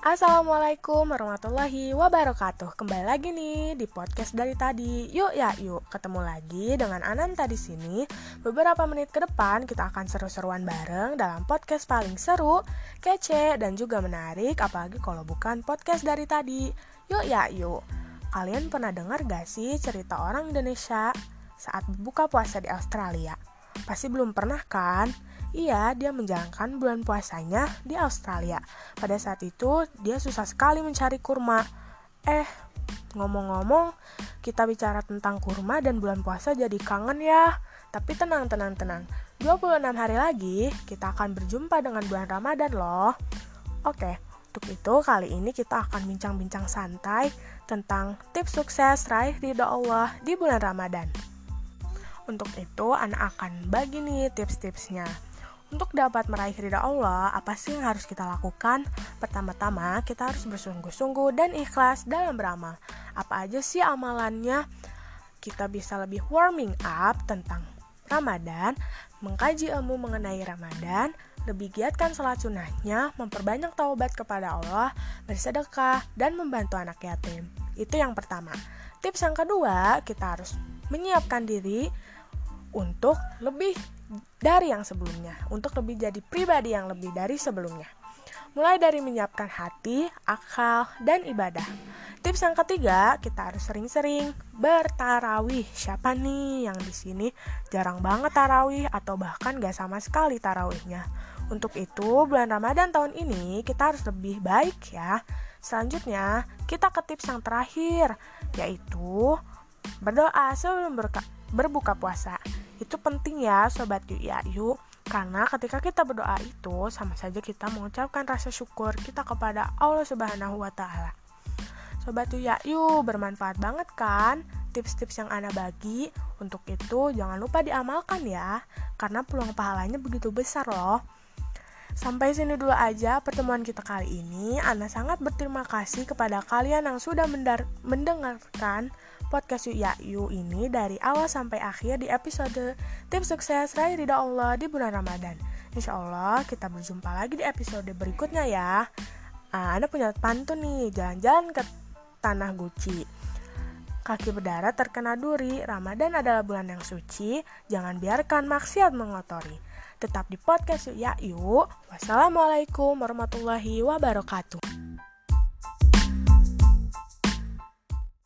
Assalamualaikum warahmatullahi wabarakatuh. Kembali lagi nih di podcast dari tadi. Yuk ya yuk ketemu lagi dengan Ananta di sini. Beberapa menit ke depan kita akan seru-seruan bareng dalam podcast paling seru, kece, dan juga menarik Apalagi kalau bukan podcast dari tadi. Yuk ya yuk. Kalian pernah dengar gak sih cerita orang Indonesia saat buka puasa di Australia? Pasti belum pernah kan? Iya, dia menjalankan bulan puasanya di Australia. Pada saat itu, dia susah sekali mencari kurma. Eh, ngomong-ngomong, kita bicara tentang kurma dan bulan puasa jadi kangen ya. Tapi tenang, tenang, tenang. 26 hari lagi, kita akan berjumpa dengan bulan Ramadan loh. Oke, untuk itu kali ini kita akan bincang-bincang santai tentang tips sukses raih ridho Allah di bulan Ramadan. Untuk itu, anak akan bagi nih tips-tipsnya. Untuk dapat meraih ridha Allah, apa sih yang harus kita lakukan? Pertama-tama, kita harus bersungguh-sungguh dan ikhlas dalam beramal. Apa aja sih amalannya? Kita bisa lebih warming up tentang Ramadan, mengkaji ilmu mengenai Ramadan, lebih giatkan sholat sunnahnya, memperbanyak taubat kepada Allah, bersedekah, dan membantu anak yatim. Itu yang pertama. Tips yang kedua, kita harus menyiapkan diri untuk lebih dari yang sebelumnya, untuk lebih jadi pribadi yang lebih dari sebelumnya. Mulai dari menyiapkan hati, akal, dan ibadah. Tips yang ketiga, kita harus sering-sering bertarawih. Siapa nih yang di sini jarang banget tarawih atau bahkan gak sama sekali tarawihnya? Untuk itu, bulan Ramadan tahun ini kita harus lebih baik ya. Selanjutnya, kita ke tips yang terakhir, yaitu berdoa sebelum berbuka puasa. Itu penting ya sobat yuk ya yuk karena ketika kita berdoa itu sama saja kita mengucapkan rasa syukur kita kepada Allah Subhanahu wa taala. Sobat yuk ya yuk bermanfaat banget kan tips-tips yang Ana bagi. Untuk itu jangan lupa diamalkan ya karena peluang pahalanya begitu besar loh. Sampai sini dulu aja pertemuan kita kali ini. Ana sangat berterima kasih kepada kalian yang sudah mendengarkan podcast Yuk Ya Yuk ini dari awal sampai akhir di episode Tips Sukses Raih Ridha Allah di bulan Ramadan. Insya Allah kita berjumpa lagi di episode berikutnya ya. Ah, Anda punya pantun nih, jalan-jalan ke Tanah Guci. Kaki berdarah terkena duri, Ramadan adalah bulan yang suci, jangan biarkan maksiat mengotori. Tetap di podcast Yuk Ya Yuk. Wassalamualaikum warahmatullahi wabarakatuh.